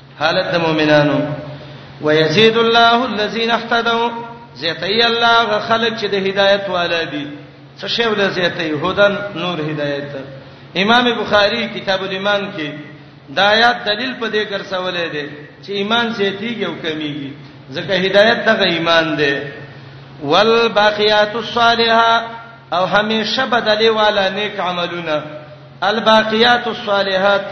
حالت مؤمنانو ويزيد الله الذين اهتدوا زيتي الله خلق چې د هدايت والا دي څه شی ول زيتي هدن نور هدايت امام بخاري کتاب الايمان کې دا آیات دلیل په دې ګرځولې ده چې ایمان زیاتیږي او کمیږي ځکه هدایت دغه ایمان ده والباقیات الصالحات او همیشه بدلی والا نیک عملونه الباقیات الصالحات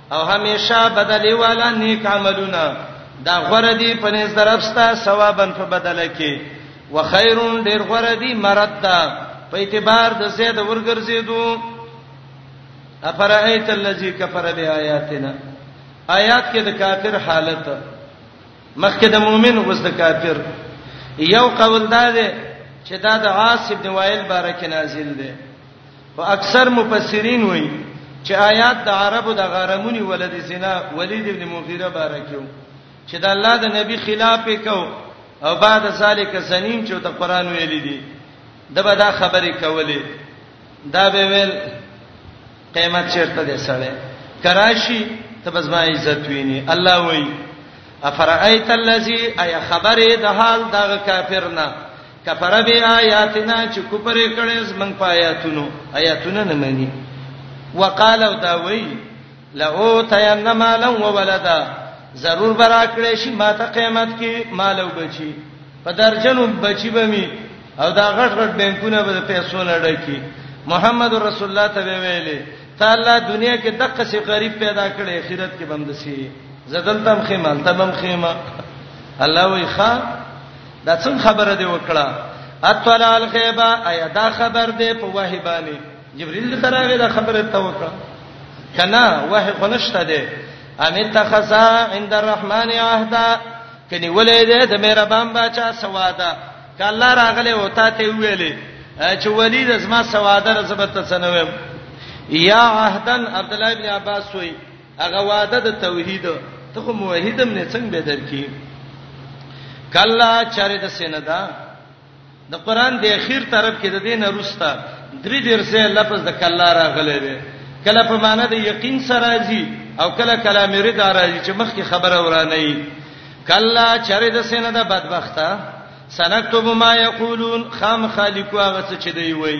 او همیشه بدلی والا نیک عملونه دا غره دی په نس درپستا ثوابن په بدله کې وخیرون ډیر غره دی مرد دا په اعتبار د زید ورګرځیدو افرایت الذی کفر بیااتنا آیات کې د کافر حالت مخکې د مؤمن اوس د کافر یو قول دا دی چې دا د عاص ابن وائل بارک نازل دی خو اکثر مفسرین وایي چې آیات د عربو د غرمونی ولدی سینا ولید ابن مغیره بارکیو چې د الله د نبی خلاف وکاو او بعد ذالک سنین چې ته قران ویل دي د به دا خبرې کولې دا به ویل قیامت چیرته دې سړې کراشي ته بس ما عزت ویني الله وایي افرایت الذی ای خبره د حال دغه کافرنا کفر بیااتنا چې کفر کړي زمنګ پایاتونو آیاتونه نه مني وقال او دا وی لو تینا مالا وولدا ضرور برا کړې شي ما ته قیامت کې مال او بچي په درجنو بچي به می او دا غټ غټ بانکونه به پیسو نه ډکی محمد رسول الله ته ویلې تعالی دنیا کې دغه څه غریب پیدا کړي آخرت کې بندسي زدلتم خیمه التبم خیمه الله وی خا دا څنګه خبره دی وکړه اطلع الغیب ایا دا خبر دی په وحی باندې جبرئیل ته راغی دا خبره ته وکړه کنا وحی خنشته دی امیت تخزا عند الرحمن عهدا کني ولې دې د مهربان بچا سواده ک الله راغله او تا ته ویلې چې ولید زما سواده رزبت تسنوم یا عهدن عبد الله ابن عباس وی هغه وعده د توحید ته خو موحدم نه څنګه به درکې کلا چاره د سیندا د قران د اخیر طرف کې د دین روستا درې ډیر سه لفظ د کلا راغلی دی کله په معنی د یقین سره راځي او کله کلام رد راځي چې مخکې خبره ورانه ای کلا چاره د سیندا بدبخته سنكتب ما یقولون خام خالق هغه څه چې دی وای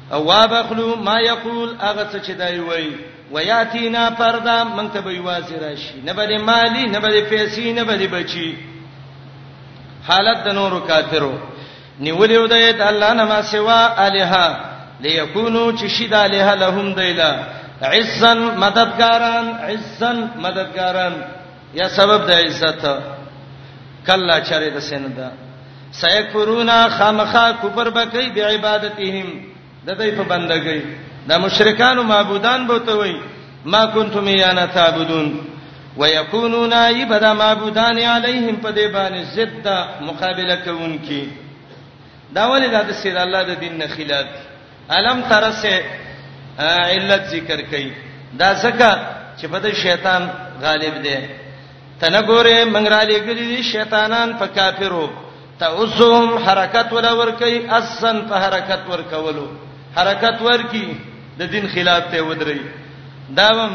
او وابخلو ما یقول هغه څه چې دای وای ویاتینا پردا مونږ ته به یوازې راشي نه به مالی نه به پیسې نه به بچي حالت د نورو کافرو نیولې ودایت الله نه ما سوا الها ليكونوا تشهد الها لهم دیلا عزن مددګاران عزن مددګاران یا سبب د عزت کلا چره د سندا سيكفرونا خامخا کفر بکې به عبادتهم د دې په بندګۍ د مشرکانو معبودان بوته وي ما کنتم یانا تعبدون ويكونون عبادا معبودان عليهم په دې باندې ضد مقابله کوونکي دا ولې د سید الله د دین نه خلاف دي الم تر سه علت ذکر کړي دا ځکه چې په دې شیطان غالب دی تنه ګوره منګ را لګري دي شیطانان په کافرو تعوزهم حرکت ولا ور کوي اصلا په حرکت ور کولو حرکت ور کی د دین خلاف ته ودري داوم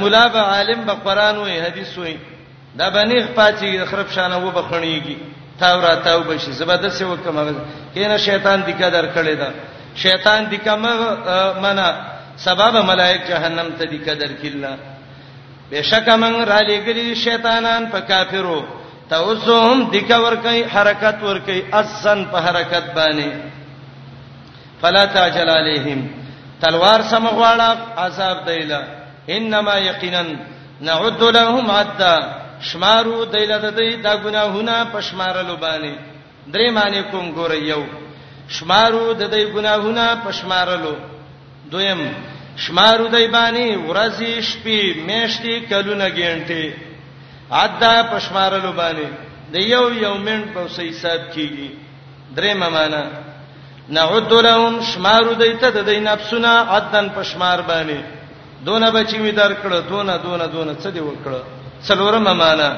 مولا به عالم به قران وې حدیث وې دا بنیخ پاتې خراب شانه و بخنیږي تاو را تاو بشي زبده سه وکم هغه کینه شیطان دی کا در کړی دا شیطان دی کا منا سبب ملائک جهنم ته دی کا در کلا بشک من را لګلی شیطانان په کافرو توزهم دی کا ور کوي حرکت ور کوي اذن په حرکت باندې فلا تعجل علیهم تلوار سم غواړه عذاب دیلا انما یقینا نعد لهم عدا شمارو دایله د دې دا ګناهونه پشمارلو باندې درې معنی کوم ګور یو شمارو د دې ګناهونه پشمارلو دویم شمارو دای باندې ورځې شپې میاشتې کلونه ګڼټې عدا پشمارلو باندې د یو یو منټ په حساب کیږي درې معنی نعد لهم شمارو دایته د دې نفسونه عدن پشمار باندې دونه بچی می درکړه دونه دونه دونه څه دی وکړه څلورمه معنا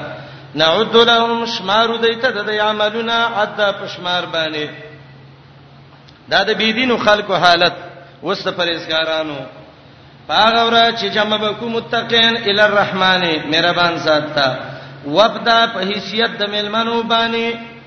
نعد لهم شمار دیته د عملونه عد پشمار باندې دا د بيدینو خلکو حالت وسته پرېزګارانو هغه ورځ چې جمع بکو متقین ال الرحمن مهربان ذات تا وبدا په حیثیت د ملمنو باندې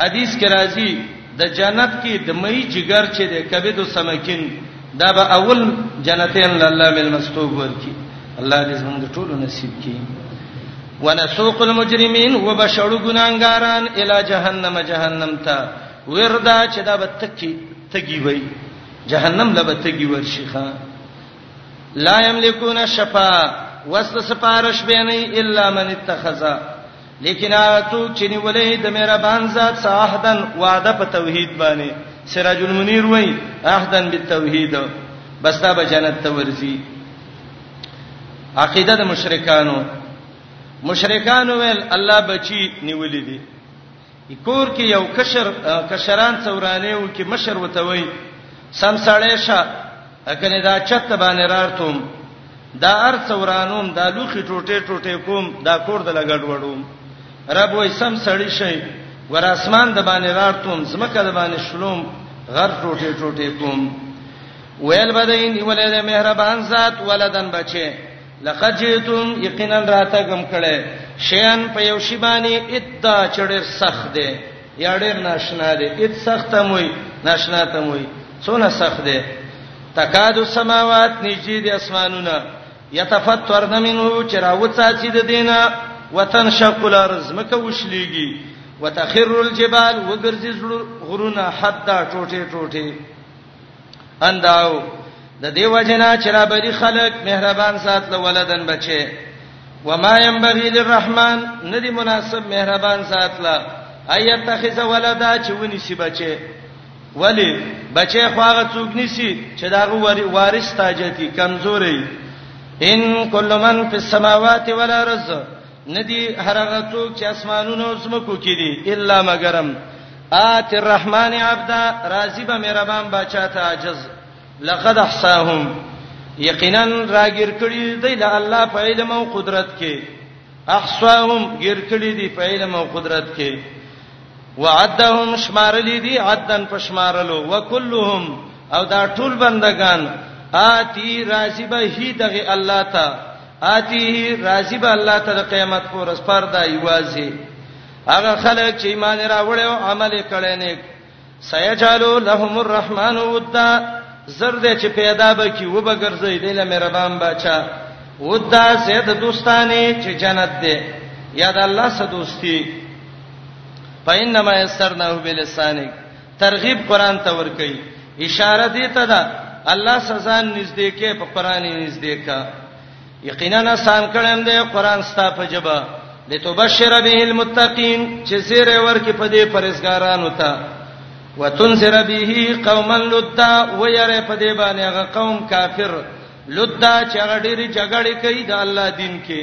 حدیث کې راځي د جنت کې د مئی جګر چې د کبد سمکین دا به اول جنتین الله مل مستوب ورکی الله دې زموږ ټول نصیب کړي ونسوق المجرمين وبشر غنانګاران الى جهنم جهنم ته وردا چې دا به تکی تګي وای جهنم لبه تګي ورشيخه لا يملكون شفاء وسط سپارش به نه الا من اتخذ لیکن هغه څوک چې نیولې د مهربان ذات ساحدن وعده په توحید باندې سراج المنیر وای احدن بالتوحید بس دا به جنت ته ورځي عقیده د مشرکانو مشرکانو ویل الله بچی نیولې دي دی کور کې یو کشر کشران څه ورانه و کې مشر وته وای سم سړی شه کنه دا چت باندې رارتم دا ارڅ ورانوم دا لوخي ټوټه ټوټه کوم دا کور د لګډ وړوم رب وای سم سړی شي ور اسمان د باندې رارتوم زمکه د باندې شلوم غر ټوټه ټوټه کوم ویل بدین ولې د مهربان ذات ولدان بچي لقد جئتم یقینا راتګم کړه شیان په یو شی باندې ادا چړر سخت دی یا ډیر ناشنا دی ات سخت موي ناشنا ته موي څونه سخت دی تکاد السماوات نږدې دي اسمانونه یتفطرن منه چراوڅاچې د دینه وطن شق الارض مکه وشلېږي وتخر الجبال وګرځي غرونه حتا ټوټه ټوټه انداو د دیو جنا چې را بری خلق مهربان سات له ولدن بچي وما ينبغي للرحمن ندی مناسب مهربان سات له ايت تخذ ولدا چې ونی سی بچي ولی بچي خواغه څوک نسی چې دا وارث تاجتی کمزوري ان کل من فی السماوات والارض ندی هرغه څوک چې اسمانونو او زمکو کې دي الا مگرم آت الرحمن عبدا راضی به مهربان بچا ته عجز لقد احصاهم یقینا راګر کړي دی له الله په علم او قدرت کې احصاهم ګر کړي دی په علم او قدرت کې وعدهم شمارلی دی عدن پشمارلو وکلهم او دا ټول بندگان آتی راضی به هی دغه الله ته آتیه راضی به الله تعالی قیامت پر ورځ پر دا یوازې هغه خلک چې ایمان راوړل او عمل کړي نیک سيجالو لهم الرحمن ودا زرد چې پیدا به کی وبګرځي دې له مهربان بچا ودا زید دوستانی چې جنت دې یاد الله سدوستی پاینما یسرناه بلسانک ترغیب قران ته ور کوي اشاره دی ته ده الله سزا نږدې کې په قران نږدې کا یقینا آسان کړم دی قران ستا په جبا لتبشر به المتقین چې زیره ورکه په دې پرېزګارانو ته وتنذر به قوما لدا ويره په دې باندې هغه قوم کافر لدا چې هغه ډېری جګړې کوي د الله دین کې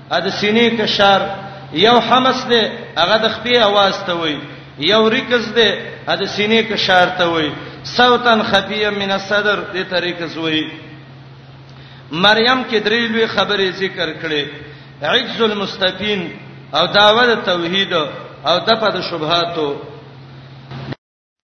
ا د سینې کشار یو حمس دی هغه د خپې आवाज ته وای یو ریکز دی ا د سینې کشار ته وای صوتن خفیه من الصدر دې طریقه زوی مریم کې درې لوی خبرې ذکر کړې عجز المستفین او داوود توحید او دغه د شبهاتو